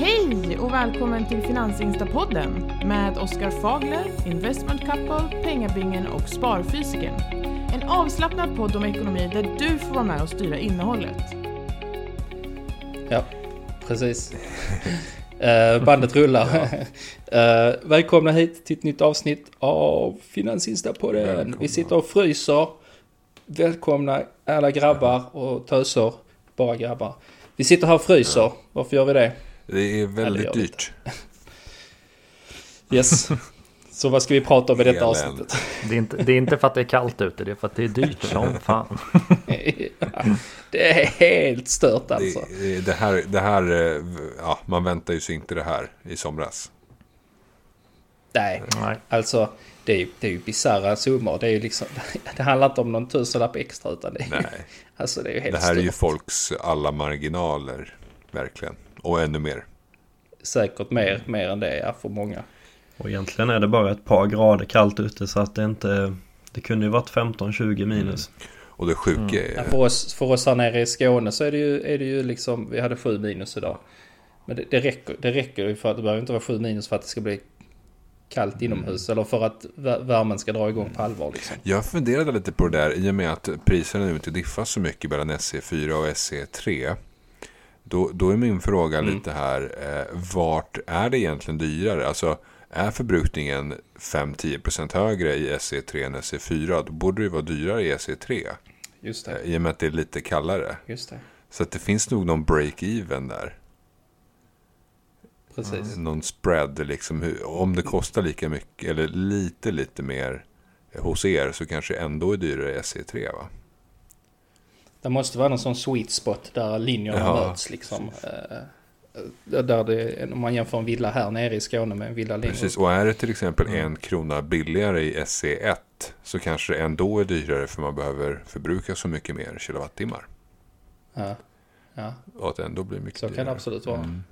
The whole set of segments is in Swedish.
Hej och välkommen till Finansinstapodden med Oskar Fagler, Investment Couple, Pengabingen och Sparfysiken. En avslappnad podd om ekonomi där du får vara med och styra innehållet. Ja, precis. Eh, bandet rullar. Eh, välkomna hit till ett nytt avsnitt av Finansinstapodden. Välkomna. Vi sitter och fryser. Välkomna alla grabbar och töser. Bara grabbar. Vi sitter här och fryser. Varför gör vi det? Det är väldigt dyrt. Yes. Så vad ska vi prata om i detta avsnittet? Det är, inte, det är inte för att det är kallt ute, det är för att det är dyrt som fan. det är helt stört alltså. Det, det, här, det här, eh, ja, man väntar ju sig inte det här i somras. Nej, Nej. alltså det är ju, det är ju bisarra summor. Det är ju liksom, det handlar inte om någon tusenlapp extra utan det är, Nej, alltså det är ju helt det här är ju stört. folks alla marginaler, verkligen. Och ännu mer. Säkert mer, mer än det ja, för många. Och egentligen är det bara ett par grader kallt ute så att det inte... Det kunde ju varit 15-20 minus. Och det sjuka Ja, är, för, oss, för oss här nere i Skåne så är det ju, är det ju liksom, vi hade sju minus idag. Men det, det, räcker, det räcker ju för att det behöver inte vara sju minus för att det ska bli kallt inomhus. Eller för att vä- värmen ska dra igång på allvar liksom. jag funderade lite på det där i och med att priserna nu inte diffar så mycket mellan SE4 och SE3. Då, då är min fråga Mm. lite här, eh, vart är det egentligen dyrare? Alltså, är förbrukningen 5-10% högre i SE3 än SE4, då borde det vara dyrare i SE3. Just det, eh, I och med att det är lite kallare. just det. Så att det finns nog någon break-even där. Precis. Någon spread, liksom, om det kostar lika mycket eller lite, lite mer hos er så kanske ändå är dyrare i SE3 va? Det måste vara någon sån sweet spot där linjerna Ja, möts liksom. Eh, eh, Där det, om man jämför en villa här nere i Skåne med en villa längre Precis, och är det till exempel en krona billigare i SE1 så kanske det ändå är dyrare för man behöver förbruka så mycket mer kilowattimmar. Ja. ja, Och att det ändå blir mycket så kan det dyrare. absolut vara. Mm.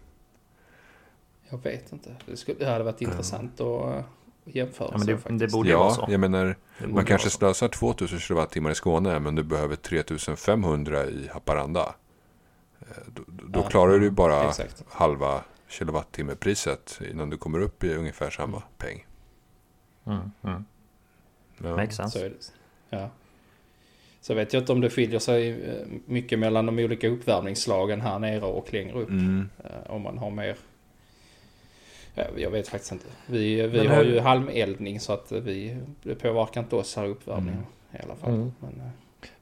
Jag vet inte. Det, skulle, det hade varit intressant att jämföra. Ja, men det, faktiskt. det borde ju vara Ja, så. jag menar, man kanske slösar 2000 kilowattimmar i Skåne men du behöver 3500 i Haparanda. Eh, Då, då Ja, klarar du bara Exakt. halva kilowattimmepriset innan du kommer upp i ungefär samma peng. Mm, mm. Ja. Makes sense. Så är det. Ja. Så vet jag inte om det skiljer sig eh, mycket mellan de olika uppvärmningsslagen här nere och längre upp. Mm. Eh, Om man har mer... Ja, jag vet faktiskt inte. Vi, vi Men har hur- ju halmeldning så att vi, det påverkar inte oss här uppvärmningen i alla fall. Mm. Men, eh,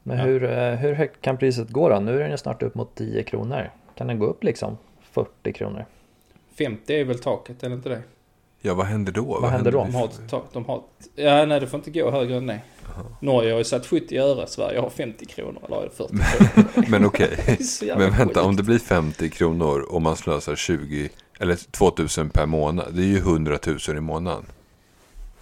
Men Ja. hur, eh, hur högt kan priset gå då? Nu är den ju snart upp mot 10 kronor. Kan den gå upp liksom 40 kronor? 50 är väl taket, det inte det? Ja, vad händer då? Vad, händer då? De har ett tak, de har ett, Ja, nej det får inte gå högre än det. Norge har ju satt 70 öre, Sverige har 50 kronor eller är det 40 kronor? Men okej. Men vänta, om det blir 50 kronor och man slösar 20 eller 2000 per månad. Det är ju 100 000 i månaden.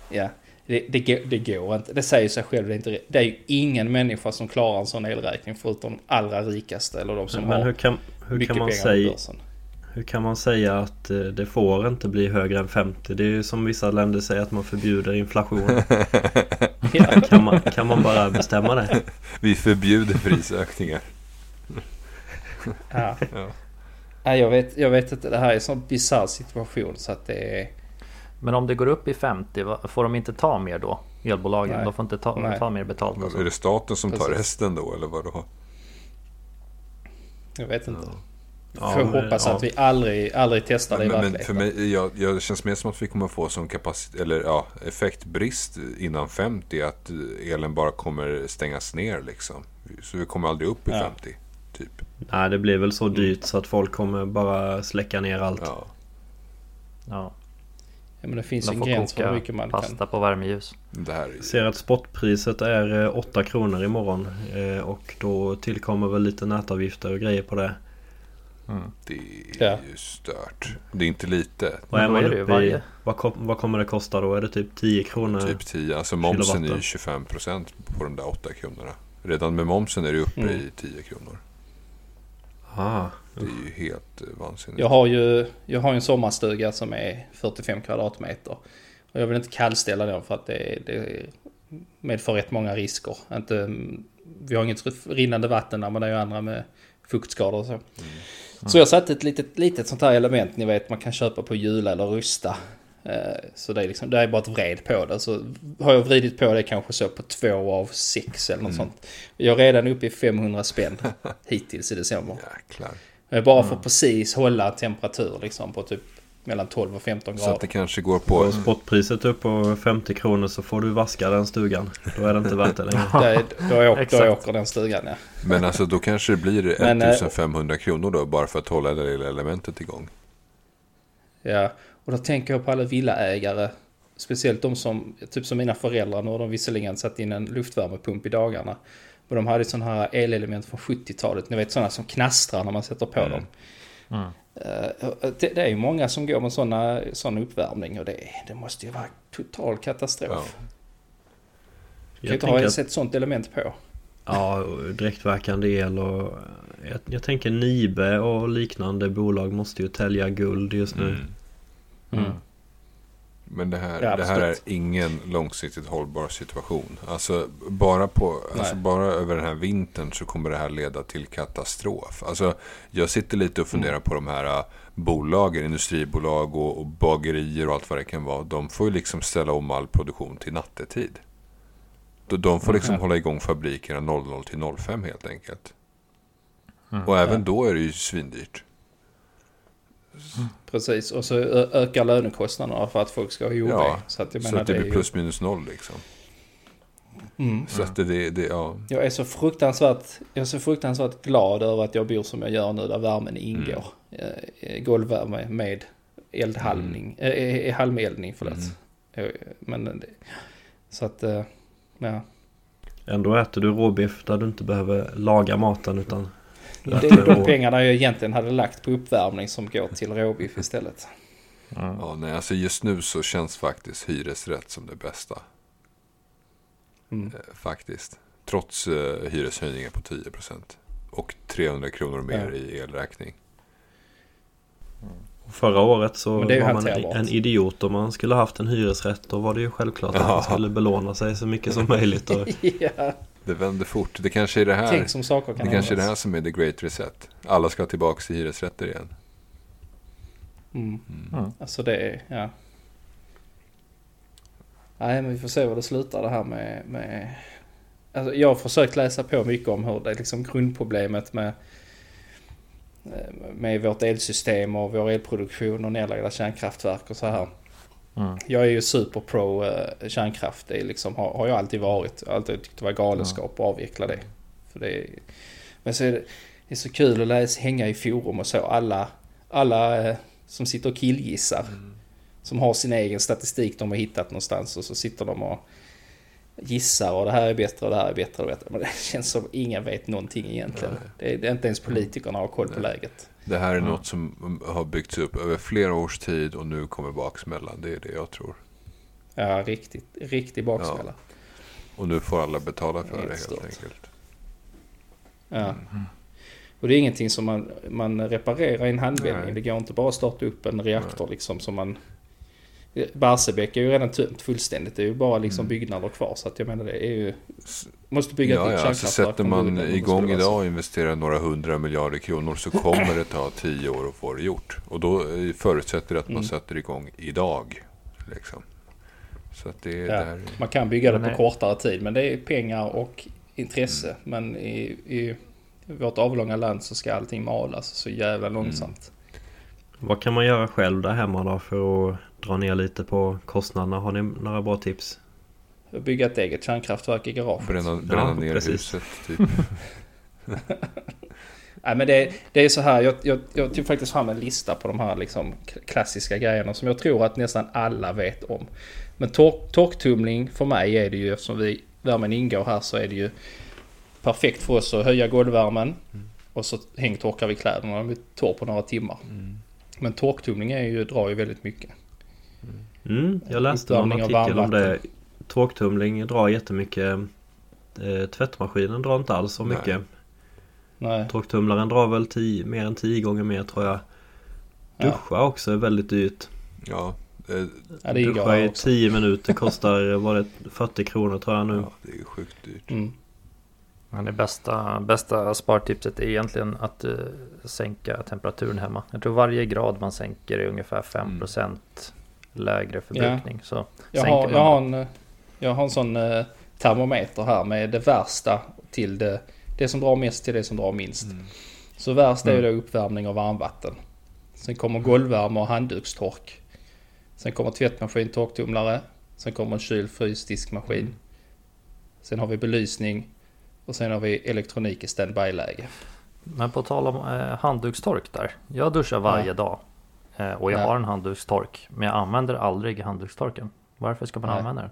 Ja, det, det, går- det går inte. Det säger sig själv. Det är, inte, det är ju ingen människa som klarar en sån elräkning förutom de allra rikaste eller de som Men har hur kan, hur mycket kan man pengar på säga... börsen. Hur kan man säga att eh, det får inte bli högre än 50? Det är ju som vissa länder säger att man förbjuder inflation. Ja, Kan man, kan man bara bestämma det? Vi förbjuder prisökningar. ja. Ja. Nej, jag, vet, jag vet inte. Det här är en sån bisarr situation så att det är... Men om det går upp i 50, vad- får de inte ta mer då? Elbolagen? Nej. De får inte ta, Nej. ta mer betalt och Är det staten som tar Precis. resten då eller vad då? Jag vet inte. Ja, Får men- hoppas ja. att vi aldrig, aldrig testar det i Men, men verkligheten. för mig, jag, jag känns mer som att vi kommer få som kapacitet, eller ja, effektbrist innan 50. Att elen bara kommer stängas ner liksom. Så vi kommer aldrig upp i Ja. 50. Typ. Nej, det blir väl så dyrt så att folk kommer bara släcka ner allt. Ja. Ja, Ja, men det finns de en gräns för hur mycket man pasta kan... på värmeljus. Det här är ser att spotpriset är eh, 8 kronor imorgon. eh, Och då tillkommer väl lite nätavgifter och grejer på det. Det är Ja. ju stört. Det är inte lite. Vad är man uppe i? Vad, kom, vad kommer det kosta då? Är det typ 10 kronor? Typ 10. Alltså momsen är ju Kilowatten. 25 procent på de där 8 kronorna. Redan med momsen är det uppe Mm. i 10 kronor. Ah, Det är ju helt eh, vansinnigt. Jag har ju jag har en sommarstuga som är 45 kvadratmeter. Och jag vill inte kallställa den för att det, det medför rätt många risker. Inte, vi har inget rinnande vatten där men det är ju andra med fuktskador och så. Så jag satte ett litet, litet sånt här element, ni vet man kan köpa på Jula eller Rusta. Eh, Så det är, liksom, det är bara ett vred på det. Så har jag vridit på det kanske så på två av sex eller något sånt. Jag är redan uppe i 500 spänn hittills i december. Jäklar. Jag bara för precis hålla temperatur liksom på typ mellan 12 och 15 Så att det grader. kanske går på... Går spotpriset upp på 50 kronor så får du vaska den stugan. Då är det inte värt det längre. Då, är- då, åker, då åker den stugan ja. Men alltså då kanske det blir Men, eh, 1500 kronor då bara för att hålla det lilla elementet igång. Ja, och då tänker jag på alla villaägare. Speciellt de som, typ som mina föräldrar, nu har de visserligen satt in en luftvärmepump i dagarna. Men de hade sådana här elelement från 70-talet, ni vet sådana som knastrar när man sätter på dem. Mm. Eh, Det, det är ju många som går med sådana sån uppvärmning och det, det måste ju vara total katastrof. Ja. Du kan inte ha ens ett sånt element på. Ja, och direktverkande el och jag, jag tänker Nibe och liknande bolag måste ju tälja guld just nu. Mm. Mm. Men det här, Ja, det här är ingen långsiktigt hållbar situation. Alltså bara, på, alltså bara över den här vintern så kommer det här leda till katastrof. Alltså jag sitter lite och funderar Mm. på de här äh, bolagen, industribolag och, och bagerier och allt vad det kan vara. De får ju liksom ställa om all produktion till nattetid. De, de får liksom Ja. hålla igång fabrikerna 00 till 05 helt enkelt. Mm. Och även Ja. då är det ju svindyrt. Precis, och så ökar lönekostnaderna för att folk ska ha jobb. Ja, så att jag Så menar att det det är blir ju... plus minus noll liksom. Mm. Så att det, det, ja. Jag är så fruktansvärt, jag är så fruktansvärt glad över att jag bor som jag gör nu där värmen ingår. Eh, golvvärme med eldhalmning, eh, eh, halmeldning förlåt. Eh, Men det, så att, ja. Ändå äter du råbiff där du inte behöver laga maten utan Det är de pengarna jag egentligen hade lagt på uppvärmning som går till råbiff istället. Mm. Ja, nej, alltså just nu så känns faktiskt hyresrätt som det bästa. Mm. Eh, faktiskt. Trots eh, hyreshöjningar på 10%. Och 300 kronor mer Ja. i elräkning. Förra året så var man en idiot om man skulle haft en hyresrätt. Då var det ju självklart att Ja. man skulle belåna sig så mycket som möjligt. Och ja, Det vänder fort. Det kanske är det här. tänk som saker det kan kanske är det här som är the great reset. Alla ska tillbaka till hyresrätter igen. Mm. Mm. Alltså det är, ja. Nej men vi får se var det slutar det här med, med... Alltså jag har försökt läsa på mycket om hur det är liksom grundproblemet med eh, med vårt elsystem och vår elproduktion och nedlagda kärnkraftverk och så här. Mm. Jag är ju superpro eh, kärnkraft. Det liksom, har, har jag alltid varit. Jag har alltid tyckt det var galenskap att avveckla det. För det är, men så är det, det är så kul att läsa, hänga i forum och så. Alla, alla eh, som sitter och killgissar. Som har sin egen statistik de har hittat någonstans och så sitter de och gissar och det här är bättre och det här är bättre och bättre. Men det känns som ingen vet någonting egentligen. Det är, det är inte ens politikerna har koll på läget. Det här är något som mm, har byggts upp över flera års tid och nu kommer baksmällan. Det är det jag tror. Ja, riktigt, riktig baksmälla. Och nu får alla betala för Helt det helt stört. enkelt. Ja. Och det är ingenting som man, man reparerar i en handvändning. Det går inte bara att starta upp en reaktor liksom som man... Barsebäck är ju redan tömt fullständigt. Det är ju bara liksom byggnader kvar. Så att jag menar det är ju... Måste bygga Ja, ett ja, alltså sätter man igång idag och investerar några hundra miljarder kronor så kommer det ta tio år att få det gjort. Och då eh, förutsätter det att man Mm. sätter igång idag. Liksom. Så att det är Ja, där. man kan bygga det på nej. kortare tid. Men det är pengar och intresse. Mm. Men i, i vårt avlånga land så ska allting malas så jävla Mm. långsamt. vad kan man göra själv där hemma då för att dra ner lite på kostnaderna? Har ni några bra tips? Bygga ett eget kärnkraftverk i garaget. Bränna, bränna Ja, ner precis. huset. Typ. Nej men det, det är så här, jag, jag, jag tog faktiskt fram en lista på de här liksom klassiska grejerna som jag tror att nästan alla vet om. Men tork, torktumling för mig är det ju, eftersom vi, värmen ingår här så är det ju perfekt för oss att höja golvvärmen. Och så hängtorkar vi kläderna, de är torr på några timmar. Men torktumling är ju, drar ju väldigt mycket. Mm, jag läste någon av artikel om det. Torktumling drar jättemycket. Eh, tvättmaskinen drar inte alls så Nej. mycket. Nej. Torktumlaren drar väl tio, mer än 10 gånger mer tror jag. Ja. Duscha också är väldigt dyrt. Ja, eh, Ja, Duscha i också. 10 minuter kostar var det 40 kronor tror jag nu. ja, det är sjukt dyrt. Mm. Men det bästa, bästa spartipset är egentligen att uh, sänka temperaturen hemma. Jag tror varje grad man sänker är ungefär 5% lägre förbrukning. Så Jag har, jag, har en, jag har en sån eh, termometer här med det värsta till det, det som drar mest till det som drar minst. Så värst är ju då uppvärmning av varmvatten. Sen kommer golvvärme och handdukstork. Sen kommer tvättmaskin, torktumlare. Sen kommer en kyl, frys, diskmaskin. Sen har vi belysning. Och sen har vi elektronik i standby-läge. Men på tal om eh, handdukstork där. Jag duschar varje Ja. dag. Eh, och jag Ja. har en handdukstork. Men jag använder aldrig handdukstorken. Varför ska man Nej. använda den?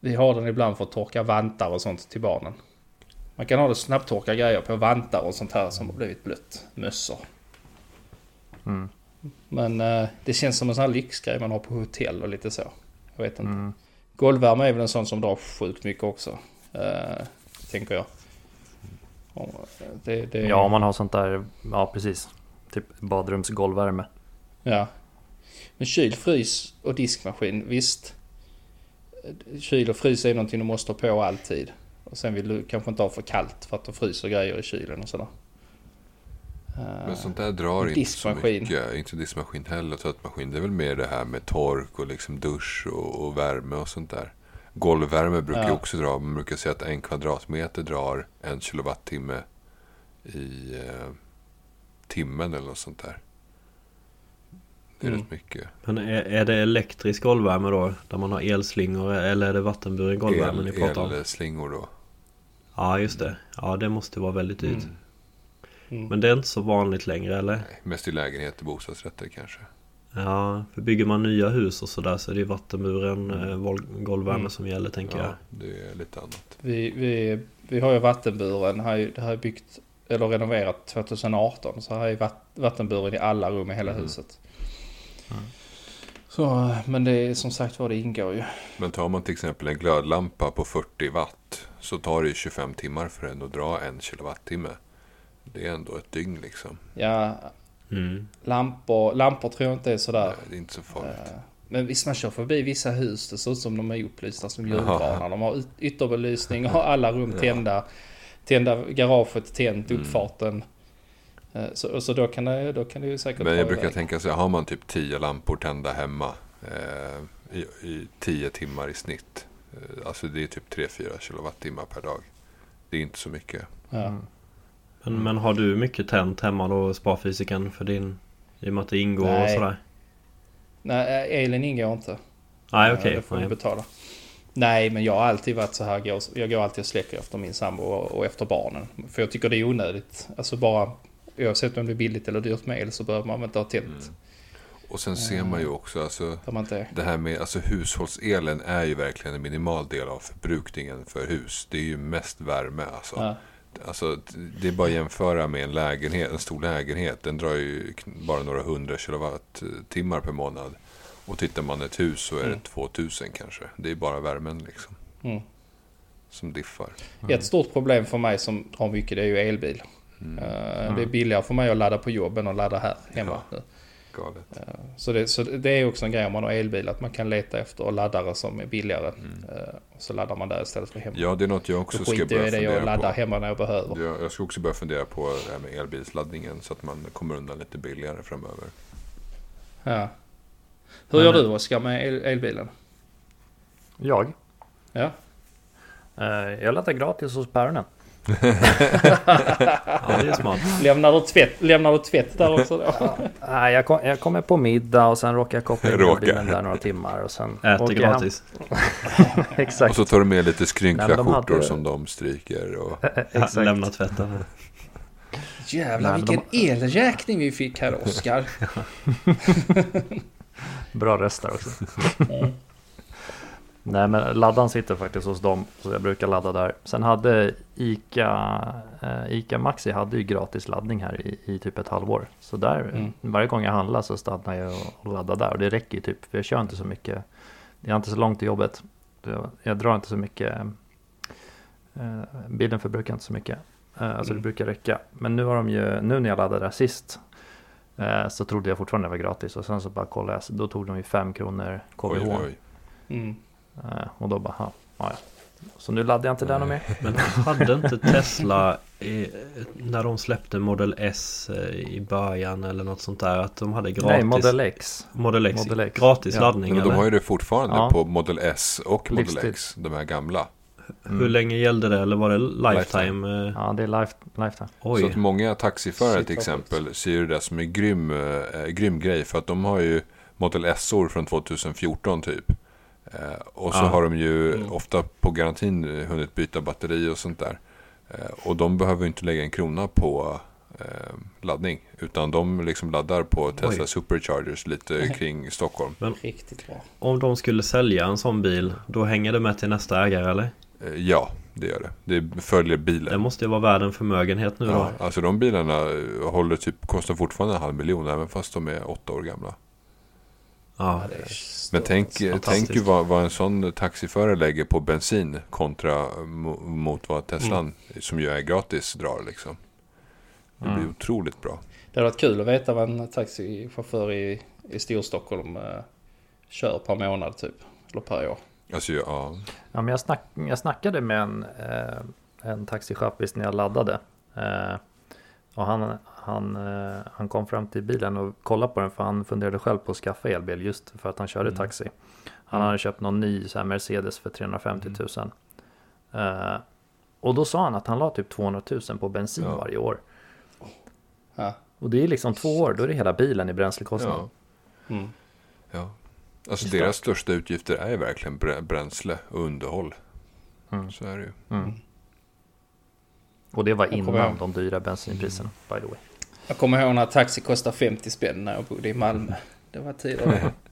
Vi har den ibland för att torka vantar och sånt till barnen. Man kan ha det snabbtorka grejer på vantar och sånt här som har blivit blött. Mössor. Mm. Men eh, det känns som en sån här lyxgrej man har på hotell och lite så. Jag vet inte. Mm. Golvvärme är väl en sån som drar sjukt mycket också. Eh, tänker jag. Eh, Det, det, Ja, om man har sånt där. Ja, precis. Typ badrumsgolvvärme. Ja. Men kyl, frys och diskmaskin, visst. Kyl och frys är någonting du måste ha på alltid. Och sen vill du kanske inte ha för kallt för att då fryser grejer i kylen och sådär. Eh, Men sånt där drar inte så diskmaskin. mycket. Inte diskmaskin heller, tvättmaskin. Det är väl mer det här med tork och liksom dusch och, och värme och sånt där. Golvvärme brukar ju Ja. också dra. Man brukar säga att en kvadratmeter drar en kilowattimme i eh, timmen eller något sånt där. Det är Mm. rätt mycket. Men är, är det elektrisk golvvärme då? Där man har elslingor eller är det vattenburen golvvärme ni pratar om? Elslingor då. Ja just det. Ja det måste vara väldigt dyrt. Mm. Mm. Men det är inte så vanligt längre eller? Nej, mest i lägenheter, bostadsrätter kanske. Ja, för bygger man nya hus och sådär så är det ju vattenburen eh, vol- golvvärme Mm. som gäller tänker jag. Ja, det är lite annat. Vi, vi, vi har ju vattenburen. Här, är- det här är byggt eller renoverat 2018. Så här är vatt, vattenburen i alla rum i hela Mm. huset. Så, men det är som sagt var det ingår ju. Men tar man till exempel en glödlampa på 40 watt så tar det ju 25 timmar för den att dra en kilowattimme. Det är ändå ett dygn liksom. Ja, Mm. lampor, lampor tror jag inte är sådär. Nej, det är inte så farligt. Eh, Men visst man kör förbi vissa hus, det ser ut som de är upplysta som julgranar. De har yt- ytterbelysning och alla rum tända. Tända, garaget tänt, Mm. uppfarten. Eh, Så, så då, kan det, då kan det ju säkert Men jag brukar iväg. tänka så har man typ 10 lampor tända hemma eh, i, i 10 timmar i snitt. Eh, alltså det är typ 3-4 kilowattimmar per dag. Det är inte så mycket. Ja. Mm. Men, men har du mycket tänt hemma då, sparfysiken för din... I och med att det ingår och Nej. sådär? Nej, eh, elen ingår inte. Nej Eh, okej. Det får du Nej. betala. Nej, men jag har alltid varit så här. Jag går alltid och släcker efter min sambo och och efter barnen. För jag tycker det är onödigt. Alltså bara oavsett om det är billigt eller dyrt med el så behöver man inte ha tält. Mm. Och sen ser man ju också, alltså det här med, alltså hushållselen är ju verkligen en minimal del av förbrukningen för hus. Det är ju mest värme alltså. ja. Alltså, det är bara att jämföra med en lägenhet, en stor lägenhet. Den drar ju bara några hundra kilowattimmar per månad. Och tittar man ett hus så är det Mm. 2000 kanske. Det är bara värmen liksom Mm. som diffar. Ett stort problem för mig som har mycket det är ju elbil. Mm. Eh, Det är billigare för mig att ladda på jobben och ladda här hemma. nu. Galet. Så, det, så det är också en grej om man har elbil att man kan leta efter laddare som är billigare. Eh, Och så laddar man där istället för hemma. Ja, det är något jag också ska jag börja i det och fundera laddar på. hemma när jag behöver. Jag, jag ska också börja fundera på det här med elbilsladdningen så att man kommer undan lite billigare framöver. Ja. Hur gör du Oskar med el- elbilen? Jag? Ja. Eh, jag laddar gratis hos päronen. Ja det är smart. Lämnar du tvätt, lämnar du tvätt där också då? Nej, jag, kom, jag kommer på middag och sen råkar jag koppla in Råkar. bilen där några timmar och sen Äter gratis. Exakt. Och så tar du med lite skrynkliga de skjortor hade- som de stryker. Och... Exakt. Lämna tvätten. Jävlar Nej, vilken elräkning vi fick här Oskar. Bra röst där också. Nej men laddan sitter faktiskt hos dem så jag brukar ladda där. Sen hade Ica, eh, Ica Maxi hade ju gratis laddning här i, i typ ett halvår. Så där Mm. varje gång jag handlar så stannar jag och, laddar där och det räcker ju typ för jag kör inte så mycket. Jag har inte så långt till jobbet. Jag, jag drar inte så mycket. Eh, bilen förbrukar inte så mycket. Eh, alltså det Mm. brukar räcka. Men nu har de ju, nu när jag laddade där sist eh, så trodde jag fortfarande det var gratis och sen så bara kollade jag, så då tog de ju 5 kronor KWH. Oj, oj. Mm. Eh, och då bara, ha, ja, ja. Så nu laddar jag inte den och mer. Men hade inte Tesla eh, när de släppte Model S eh, i början eller något sånt där att de hade gratis Nej, Model X. Model X, Model X. gratis Ja. laddning Men de eller? har ju det fortfarande Ja. på Model S och Model Livstid. X. De här gamla. Hur länge gällde det eller var det lifetime? eh? Ja, det är life, lifetime. Så Oj, att många taxiförare till exempel ser ju det som en grym, eh, grym grej. För att de har ju Model S-or från 2014 typ. Eh, och så Ja. har de ju Mm. ofta på garantin hunnit byta batteri och sånt där. Eh, och de behöver ju inte lägga en krona på eh, laddning. Utan de liksom laddar på Tesla Oj. Superchargers lite kring Stockholm. Riktigt bra. om de skulle sälja en sån bil då hänger det med till nästa ägare eller? Eh, ja, det gör det. Det följer bilen. Det måste ju vara värd en förmögenhet nu Ja, då. alltså de bilarna håller typ, kostar fortfarande en halv miljon även fast de är åtta år gamla. Ja, Men tänk, tänk ju vad, vad en sån taxiförare lägger på bensin kontra mo- mot vad Teslan, som ju är gratis, drar liksom. Det blir Mm. otroligt bra. Det hade varit kul att veta vad en taxichaufför i, i Storstockholm eh, kör per månad typ. Eller per år. Alltså, ja. Ja, men jag, snack, jag snackade med en, eh, en taxichaffis när jag laddade. Eh, och han, han, eh, han kom fram till bilen och kollade på den för han funderade själv på att skaffa elbil just för att han körde Mm. taxi. Han hade köpt någon ny så här Mercedes för 350 000. Eh, och då sa han att han la typ 200 000 på bensin Ja. varje år. Ja. Och det är liksom två år, då är det hela bilen i bränslekostnad. ja, Mm. ja. Alltså deras största utgifter är verkligen brä- bränsle och underhåll. Mm. Så är det ju. Mm. Och det var innan ihåg. de dyra bensinpriserna, by the way. Jag kommer ihåg när taxi kostade 50 spänn när jag bodde i Malmö. Det var tider.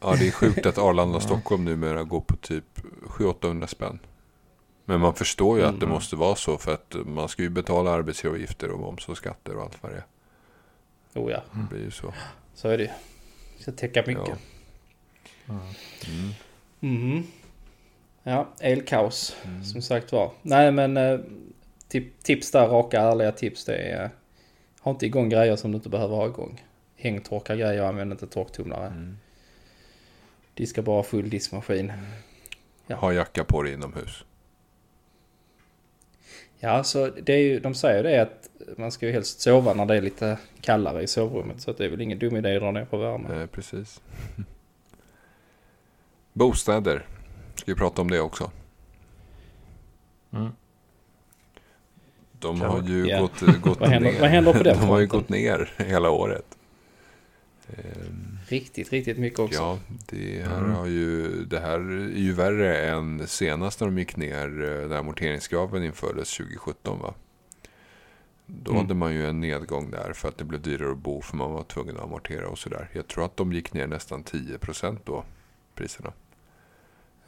Ja, det är sjukt att Arlanda och Stockholm numera går på typ 700-800 spänn. Men man förstår ju att det Mm. måste vara så för att man ska ju betala arbetsgivaravgifter och moms och skatter och allt vad det är. oh ja, Det blir ju så. så är det ju. Ska täcka mycket. Ja. Mm. Mhm. Ja, elkaos. Som sagt var. Nej men eh, tip, tips där, raka ärliga tips. Det är eh, ha inte igång grejer som du inte behöver ha igång. Hängtorka grejer, använd inte torktumlare. Mm. Diska bara full diskmaskin. Ja. Ha jacka på dig inomhus. Ja, så det är ju, de säger det att man ska ju helst sova när det är lite kallare i sovrummet. Så det är väl ingen dum idé att dra ner på värmen. Eh, precis. Bostäder. Ska vi prata om det också? Mm. De har ju Ja. gått, gått Vad händer- ner. vad händer på den De har ju gått ner hela året. Ehm, Riktigt, riktigt mycket också. Ja, det här, Mm. har ju, det här är ju värre än senast när de gick ner eh, när amorteringskraven infördes 2017 va? Då Mm. hade man ju en nedgång där för att det blev dyrare att bo för man var tvungen att amortera och sådär. Jag tror att de gick ner nästan 10% då, priserna.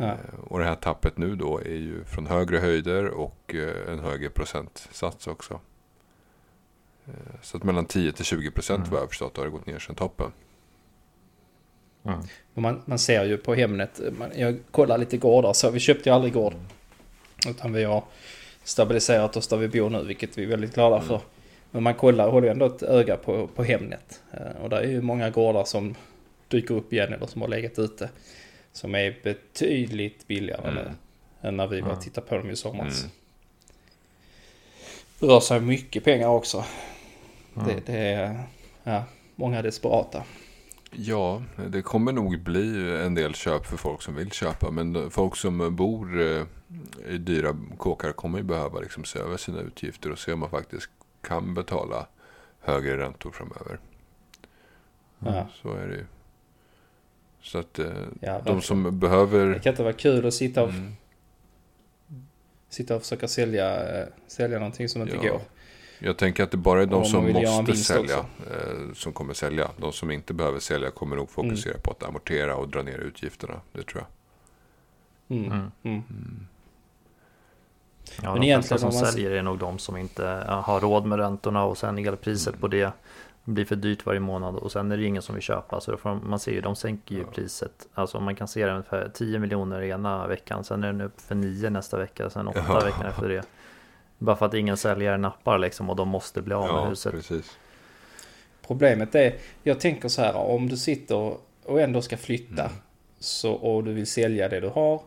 Ja. Eh, Och det här tappet nu då är ju från högre höjder och eh, en högre procentsats också. Eh, Så att mellan 10 till 20 procent Mm. vad jag förstått har det gått ner sedan toppen. Mm. Man, man ser ju på Hemnet, man, jag kollar lite gårdar så, vi köpte ju aldrig gård. Utan vi har stabiliserat oss där vi bor nu, vilket vi är väldigt glada för. Men man kollar, håller ju ändå ett öga på, på Hemnet. Och där är ju många gårdar som dyker upp igen eller som har legat ute. Som är betydligt billigare Mm. nu än när vi var och Mm. tittade på dem i somras. Mm. Det rör sig mycket pengar också. Mm. Det, det är ja, många desperata. Ja, det kommer nog bli en del köp för folk som vill köpa. Men folk som bor eh, i dyra kåkar kommer ju behöva liksom se över sina utgifter och se om man faktiskt kan betala högre räntor framöver. Ja. Så är det ju. Så att eh, Ja, de som behöver... Det kan inte vara kul att sitta och, Mm, sitta och försöka sälja, eh, sälja någonting som inte Ja. går. jag tänker att det bara är de som måste sälja också. eh, som kommer sälja. De som inte behöver sälja kommer nog fokusera på att amortera och dra ner utgifterna. Det tror jag. Mm. Mm. Mm. Ja, Men de egentligen som om man- säljer är nog de som inte har råd med räntorna och sen elpriset på det blir för dyrt varje månad och sen är det ingen som vill köpa så får man ser ju de sänker ju priset. Alltså man kan se det ungefär 10 miljoner ena veckan sen är den upp för 9 nästa vecka sen 8 Ja. veckan efter det. Bara för att ingen säljare nappar liksom och de måste bli av med Ja, huset. precis. Problemet är, jag tänker så här, om du sitter och ändå ska flytta Mm. så, och du vill sälja det du har.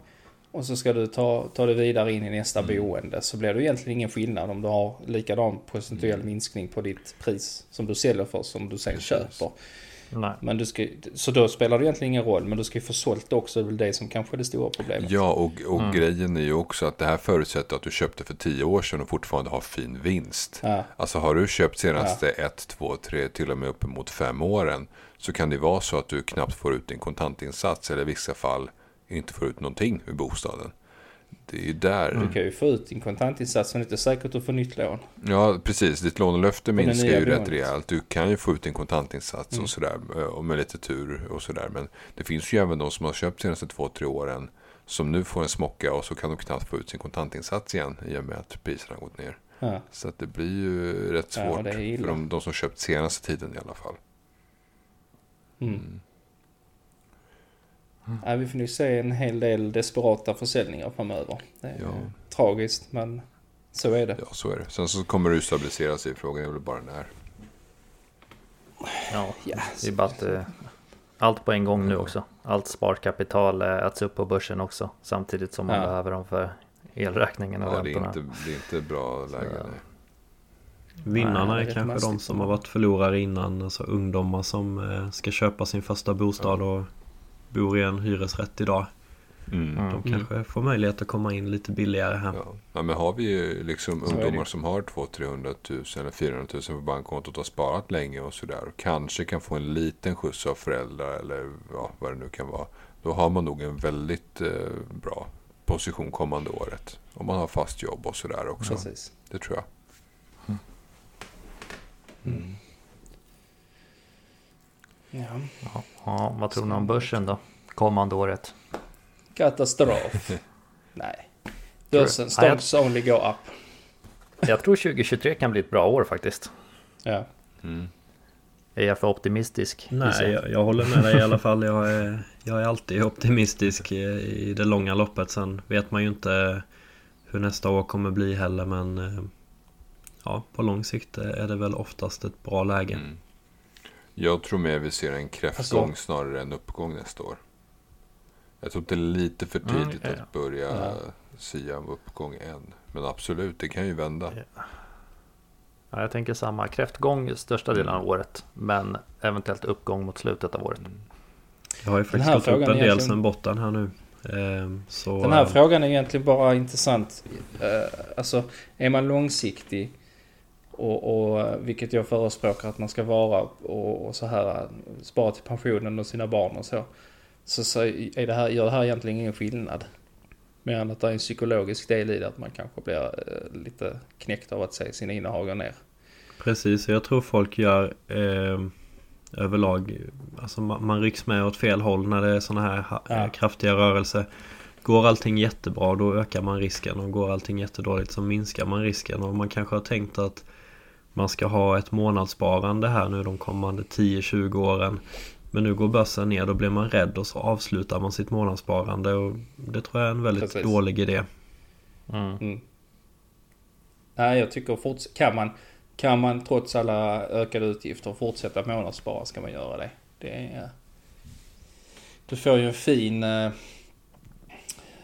Och så ska du ta, ta det vidare in i nästa Mm. boende så blir det egentligen ingen skillnad om du har likadan procentuell Mm. minskning på ditt pris som du säljer för som du sen Precis. köper. Nej. Men du ska, så då spelar det egentligen ingen roll men du ska ju få sålt också, det är väl det som kanske är det stora problemet. Ja, och, och Mm. grejen är ju också att det här förutsätter att du köpte för tio år sedan och fortfarande har fin vinst. Ja, Alltså har du köpt senaste ett, två, tre, till och med uppemot fem åren så kan det vara så att du knappt får ut din kontantinsats eller i vissa fall inte får ut någonting ur bostaden. Det är ju där. Du kan ju få ut din kontantinsats men det är inte säkert att får nytt lån. Ja, precis. Ditt lånelöfte minskar ju rätt rejält. Du kan ju få ut din kontantinsats Mm. och sådär. eh, Och med lite tur och sådär. Men det finns ju även de som har köpt senaste två, tre åren. Som nu får en smocka och så kan de knappt få ut sin kontantinsats igen. I och med att priserna har gått ner. Ja. Så att det blir ju rätt Ja, svårt. illa. för de, de som köpt senaste tiden i alla fall. Mm. Ja, vi får nu se en hel del desperata försäljningar framöver. Det är Ja. tragiskt men så är det. Ja, så är det. Sen så kommer det ju stabilisera sig. Frågan är väl bara när. Ja, Ja, det är bara att eh, allt på en gång nu också. Allt sparkapital eh, äts upp på börsen också. Samtidigt som man Ja. behöver dem för elräkningen och Ja, det är, räntorna. inte, det är inte bra läge. Så-. Vinnarna Nej, är kanske de som har varit förlorare innan. Alltså ungdomar som eh, ska köpa sin första bostad och bor i en hyresrätt idag. Mm. Mm. De kanske får möjlighet att komma in lite billigare här. Ja. ja, men har vi ju liksom Så ungdomar som har 200 000-300 000 eller 400 000 på bankkontot och har sparat länge och sådär. Och kanske kan få en liten skjuts av föräldrar eller ja, vad det nu kan vara. Då har man nog en väldigt eh, bra position kommande året. Om man har fast jobb och sådär också. Precis. Det tror jag. Mm. Ja. Ja, ja, vad tror ni om börsen då? Kommande året? Katastrof. Nej. Börsen, stocks only go up. Jag tror 2023 kan bli ett bra år faktiskt. Ja. Mm. Är jag för optimistisk? Nej, jag? jag, jag håller med dig i alla fall. Jag är, jag är alltid optimistisk i, i det långa loppet. Sen vet man ju inte hur nästa år kommer bli heller. Men eh, ja, på lång sikt är det väl oftast ett bra läge. Mm. Jag tror mer vi ser en kräftgång Alltså- snarare än uppgång nästa år. Jag tror att det är lite för Mm, tidigt ja, ja. att börja Ja. sia om uppgång än. Men absolut, det kan ju vända. Ja, jag tänker samma. Kräftgång största delen av året. Men eventuellt uppgång mot slutet av året. Mm. Jag har ju Den här faktiskt gått upp frågan en är del egentligen- sen botten här nu. Eh, Så, Den här eh, frågan är egentligen bara intressant. Eh, Alltså, är man långsiktig och, och vilket jag förespråkar att man ska vara och, och så här spara till pensionen och sina barn och så. Så, så är det här, gör det här egentligen ingen skillnad. Mer än att det är en psykologisk del i det att man kanske blir eh, lite knäckt av att se sina innehav gå ner. Precis, jag tror folk gör eh, överlag Alltså man, man rycks med åt fel håll när det är sådana här Ja. kraftiga rörelser Går allting jättebra då ökar man risken och går allting jättedåligt så minskar man risken och man kanske har tänkt att man ska ha ett månadssparande här nu de kommande 10-20 åren Men nu går börsen ner, då blir man rädd och så avslutar man sitt månadssparande och det tror jag är en väldigt Precis. dålig idé Mm. Mm. Nej, jag tycker forts- kan man, kan man trots alla ökade utgifter fortsätta månadsspara ska man göra det. det är, du får ju en fin, eh,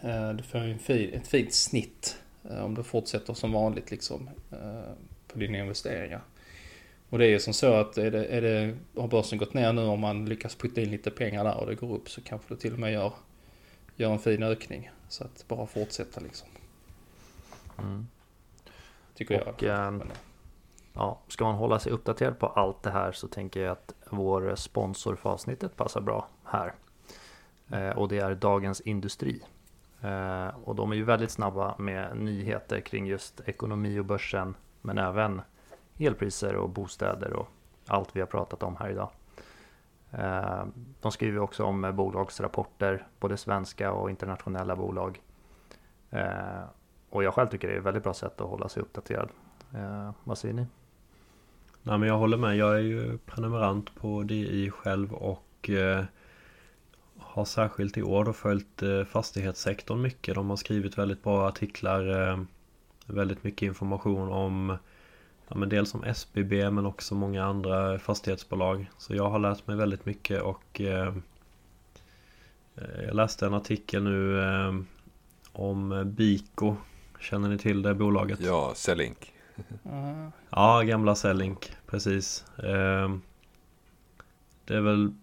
eh, du får ju en fin, ett fint snitt eh, om du fortsätter som vanligt liksom på dina investeringar. Och det är ju som så att är det, är det, har börsen gått ner nu om man lyckas putta in lite pengar där och det går upp så kanske du till och med gör, gör en fin ökning. Så att bara fortsätta liksom. Mm. Tycker Och, jag. ehm, Men, Ja, ska man hålla sig uppdaterad på allt det här så tänker jag att vår sponsor för avsnittet passar bra här. Eh, och det är Dagens Industri. Eh, och de är ju väldigt snabba med nyheter kring just ekonomi och börsen. Men även elpriser och bostäder och allt vi har pratat om här idag. Eh, de skriver också om bolagsrapporter, både svenska och internationella bolag. Eh, och jag själv tycker det är ett väldigt bra sätt att hålla sig uppdaterad. Eh, vad säger ni? Nej men jag håller med. Jag är ju prenumerant på DI själv och har särskilt i år då följt fastighetssektorn mycket. De har skrivit väldigt bra artiklar. Väldigt mycket information om ja, men dels om SBB men också många andra fastighetsbolag. Så jag har lärt mig väldigt mycket och eh, eh, jag läste en artikel nu eh, om Biko. Känner ni till det bolaget? Ja, Sellink. Uh, Ja, gamla Sellink, precis. Eh, Det är väl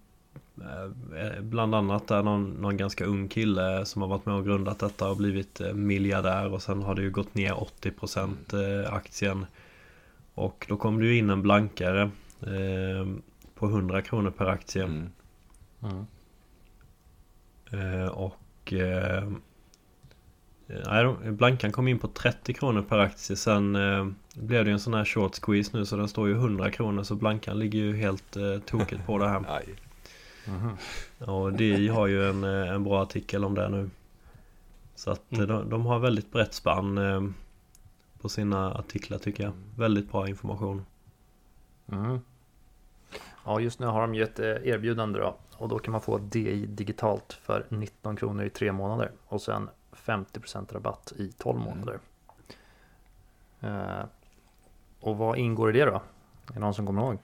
bland annat där någon, någon ganska ung kille som har varit med och grundat detta och blivit eh, miljardär och sen har det ju gått ner 80% eh, aktien. Och då kom det ju in en blankare eh, på 100 kronor per aktie. Mm. Mm. Eh, och eh, nej, Blankan kom in på 30 kronor per aktie Sen eh, blev det en sån här short squeeze nu så den står ju 100 kronor Så Blankan ligger ju helt eh, tokigt på det här Mhm. Och DI har ju en, eh, en bra artikel om det nu Så att eh, Mm. de, de har väldigt brett spann eh, På sina artiklar tycker jag Väldigt bra information Mm. Ja, just nu har de ju ett erbjudande då. Och då kan man få DI digitalt för 19 kronor i tre månader. Och sen 50% rabatt i 12 månader. Eh, och vad ingår i det då? Är det någon som kommer ihåg?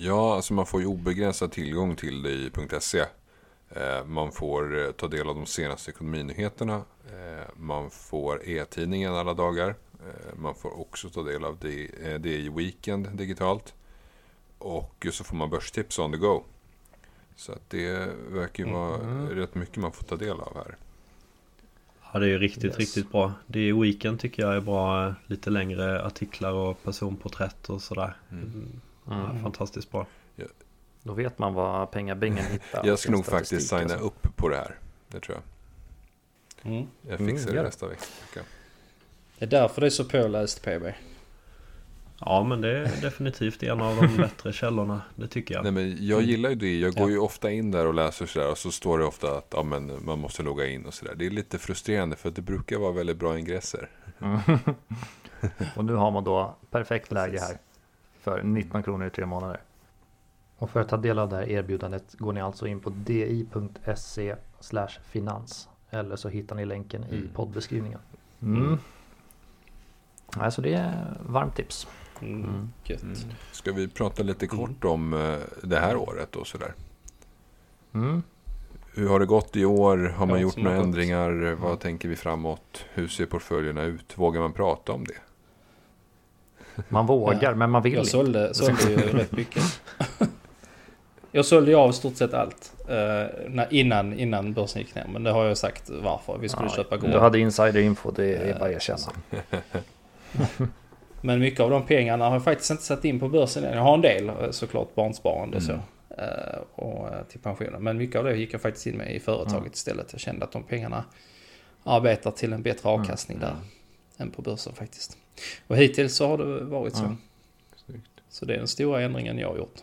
Ja, alltså man får ju obegränsad tillgång till det i .se. Eh, Man får eh, ta del av de senaste ekonominyheterna. Eh, Man får e-tidningen alla dagar. Man får också ta del av det, eh, det i Weekend digitalt. Och så får man börstips on the go. Så att det verkar ju vara Mhm. rätt mycket man får ta del av här. Ja det är ju riktigt, Yes. riktigt bra DI Weekend tycker jag är bra Lite längre artiklar och personporträtt och sådär Mm. Ja, fantastiskt bra. Då vet man vad pengabingen hittar. Jag ska nog faktiskt statistik signa upp på det här. Det tror jag. mm. Jag Mm, fixar gör det nästa vecka. Det är därför det är så påläst PB. Ja men det är definitivt en av de bättre källorna. Det tycker jag. Nej, men jag Mm. gillar ju det. Jag går Ja. ju ofta in där och läser sådär och så står det ofta att ja, men man måste logga in och sådär. Det är lite frustrerande för att det brukar vara väldigt bra ingresser. Mm. och nu har man då perfekt läge här. För 19 kronor i tre månader. Och för att ta del av det här erbjudandet går ni alltså in på di.se finans. Eller så hittar ni länken i Mm. poddbeskrivningen. Mm. Alltså det är varmt tips. Mm. Mm. Gött. Ska vi prata lite kort om eh, det här året och sådär? Mm. Hur har det gått i år? Har man Ja, gjort några ändringar? Vad tänker vi framåt? Hur ser portföljerna ut? Vågar man prata om det? Man vågar Ja. men man vill Jag sålde, sålde ju rätt mycket. Jag sålde ju av stort sett allt eh, innan, innan börsen gick ner. Men det har jag sagt varför. Vi skulle Ja, köpa Du guld. hade insiderinfo, det är Eh, bara att erkänna. Men mycket av de pengarna har jag faktiskt inte satt in på börsen än. Jag har en del eh, såklart barnsparande och så. Mm. eh, Och till pensionen. Men mycket av det gick jag faktiskt in med i företaget Mm. istället. Jag kände att de pengarna arbetar till en bättre Mm. avkastning där. Än på börsen faktiskt. Och hittills så har det varit så. Snyggt. Så det är den stora ändringen jag har gjort.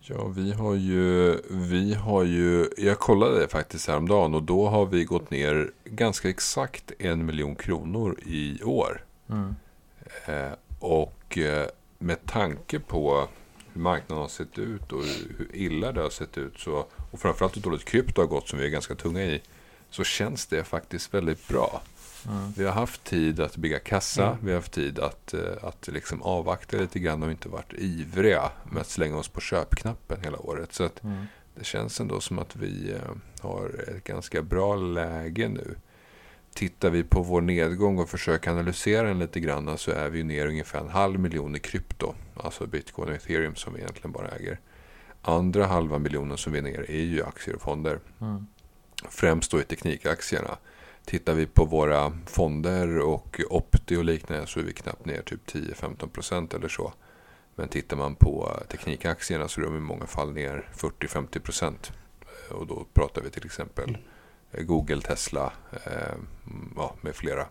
Ja, vi har ju, vi har ju, jag kollade det faktiskt häromdagen och då har vi gått ner ganska exakt en miljon kronor i år. Mm. Eh, och eh, med tanke på hur marknaden har sett ut och hur, hur illa det har sett ut så, och framförallt hur dåligt krypto har gått som vi är ganska tunga i så känns det faktiskt väldigt bra. Mm. Vi har haft tid att bygga kassa, Mm. vi har haft tid att, eh, att liksom avvakta lite grann och inte varit ivriga med att slänga oss på köpknappen hela året. Så att Mm. det känns ändå som att vi eh, har ett ganska bra läge nu. Tittar vi på vår nedgång och försöker analysera den lite grann så är vi ner ungefär en halv miljon i krypto. Alltså bitcoin och ethereum som vi egentligen bara äger. Andra halva miljonen som vi är ner är ju aktier och fonder. Mm. Främst då i teknikaktierna. Tittar vi på våra fonder och Opti och liknande så är vi knappt ner typ 10-15% eller så. Men tittar man på teknikaktierna så är de i många fall ner 40-50%. Eh, Och då pratar vi till exempel eh, Google, Tesla eh, ja, med flera.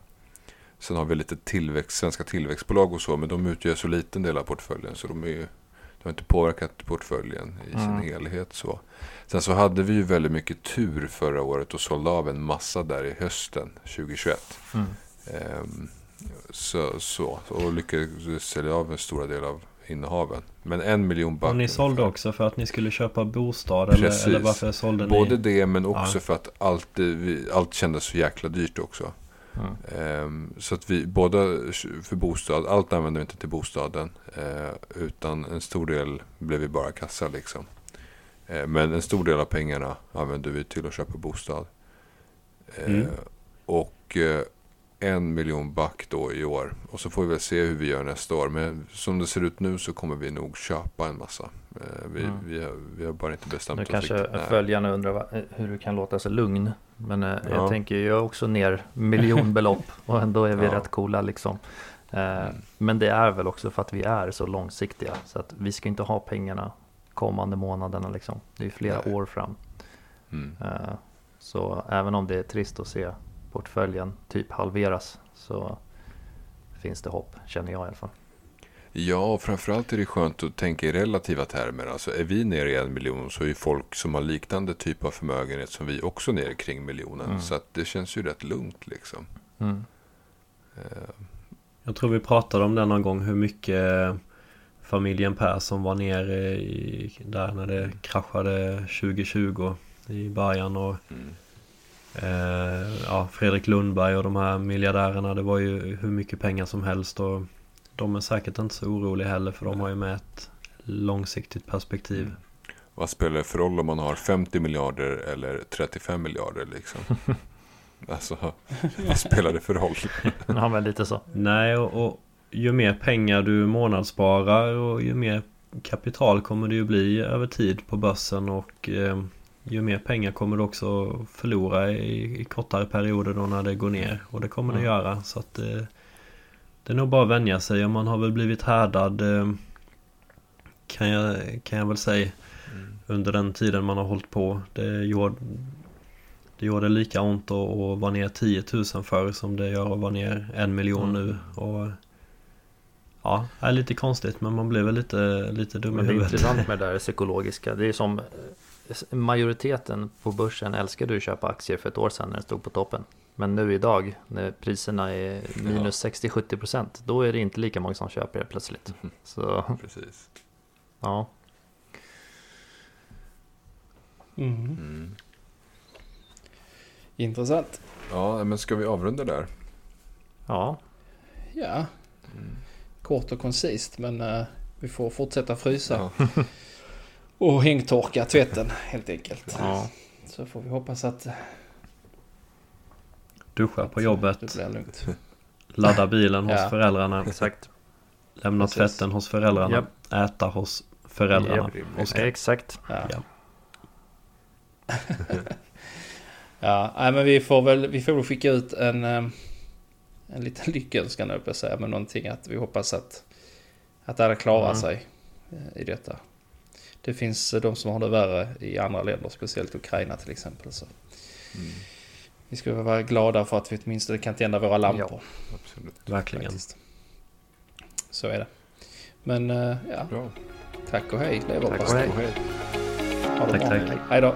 Sen har vi lite tillväxt, svenska tillväxtbolag och så men de utgör så liten del av portföljen så de är ju har inte påverkat portföljen i sin Mm. helhet. så. Sen så hade vi ju väldigt mycket tur förra året och sålde av en massa där i hösten 2021. Mm. Ehm, så, så, och lyckades sälja av en stora del av innehaven. Men en miljon back. Och ni sålde ungefär. också för att ni skulle köpa bostad eller, Precis. eller varför sålde ni? Både det men också Ja. för att allt, allt kändes så jäkla dyrt också. Mm. Ehm, så att vi, båda för bostad, allt använde vi inte till bostaden. eh, utan en stor del blev vi bara kassa liksom. Eh, men en stor del av pengarna använde vi till att köpa bostad. Eh, Mm. Och eh, en miljon back då i år. Och så får vi väl se hur vi gör nästa år. Men som det ser ut nu så kommer vi nog köpa en massa. Eh, vi, Mm. vi, har, vi har bara inte bestämt Nu oss kanske riktigt när. följarna undrar eh, hur du kan låta så lugn. Men eh, Ja. jag tänker ju också ner miljonbelopp och ändå är vi Ja. rätt coola liksom. Mm. Men det är väl också för att vi är så långsiktiga. Så att vi ska inte ha pengarna kommande månaderna liksom. Det är flera Nej. år fram. Mm. Så även om det är trist att se portföljen typ halveras så finns det hopp, känner jag i alla fall. Ja, och framförallt är det skönt att tänka i relativa termer. Alltså är vi nere i en miljon så är ju folk som har liknande typ av förmögenhet som vi också nere kring miljonen. Mm. Så att det känns ju rätt lugnt liksom. Mm. Eh, Jag tror vi pratade om det någon gång hur mycket familjen Persson var nere i, där när det kraschade 2020 i början och Mm. Eh, ja, Fredrik Lundberg och de här miljardärerna det var ju hur mycket pengar som helst och de är säkert inte så oroliga heller för de har ju med ett långsiktigt perspektiv. Vad spelar det för roll om man har 50 miljarder eller 35 miljarder liksom? alltså, vad spelar det för roll? Ja men lite så. Nej, och, och ju mer pengar du månadssparar och ju mer kapital kommer det ju bli över tid på börsen och eh, ju mer pengar kommer du också förlora i, i kortare perioder då när det går ner och det kommer det Mm. göra så att eh, det är nog bara att vänja sig och man har väl blivit härdad eh, kan, jag, kan jag väl säga under den tiden man har hållit på. Det gjorde, det gjorde lika ont att, att vara ner 10 000 förr som det gör att vara ner en miljon Mm. nu. Och, ja, det är lite konstigt men man blir väl lite, lite dum i Men det är huvudet. intressant med det där psykologiska. Det är som majoriteten på börsen älskade att köpa aktier för ett år sedan när det stod på toppen. Men nu idag när priserna är minus 60-70% då är det inte lika många som köper det plötsligt. Så Precis. ja, Mm. Mm. Intressant. Ja, men ska vi avrunda där? ja, Ja, kort och koncist men eh, vi får fortsätta frysa. Ja. Och hängtorka tvätten helt enkelt. ja. Så får vi hoppas att Duscha på det jobbet, blir lugnt. ladda bilen hos Ja. föräldrarna, exakt. lämna Precis. tvätten hos föräldrarna, Japp. äta hos föräldrarna. Oskar. Exakt. Ja. Ja. Ja, nej, men vi får väl, vi får väl skicka ut en, eh, en liten lyckönskan höll jag säga. Men någonting att vi hoppas att, att alla klarar Mm. sig eh, i detta. Det finns eh, de som har det värre i andra länder, speciellt Ukraina till exempel. Så Mm. vi ska vara glada för att vi åtminstone kan tända våra lampor. Absolut. Verkligen. Faktiskt. Så är det. Men eh, ja, Bra. tack och hej Tack och hej. Ha det Tack, bra. tack. Hej då.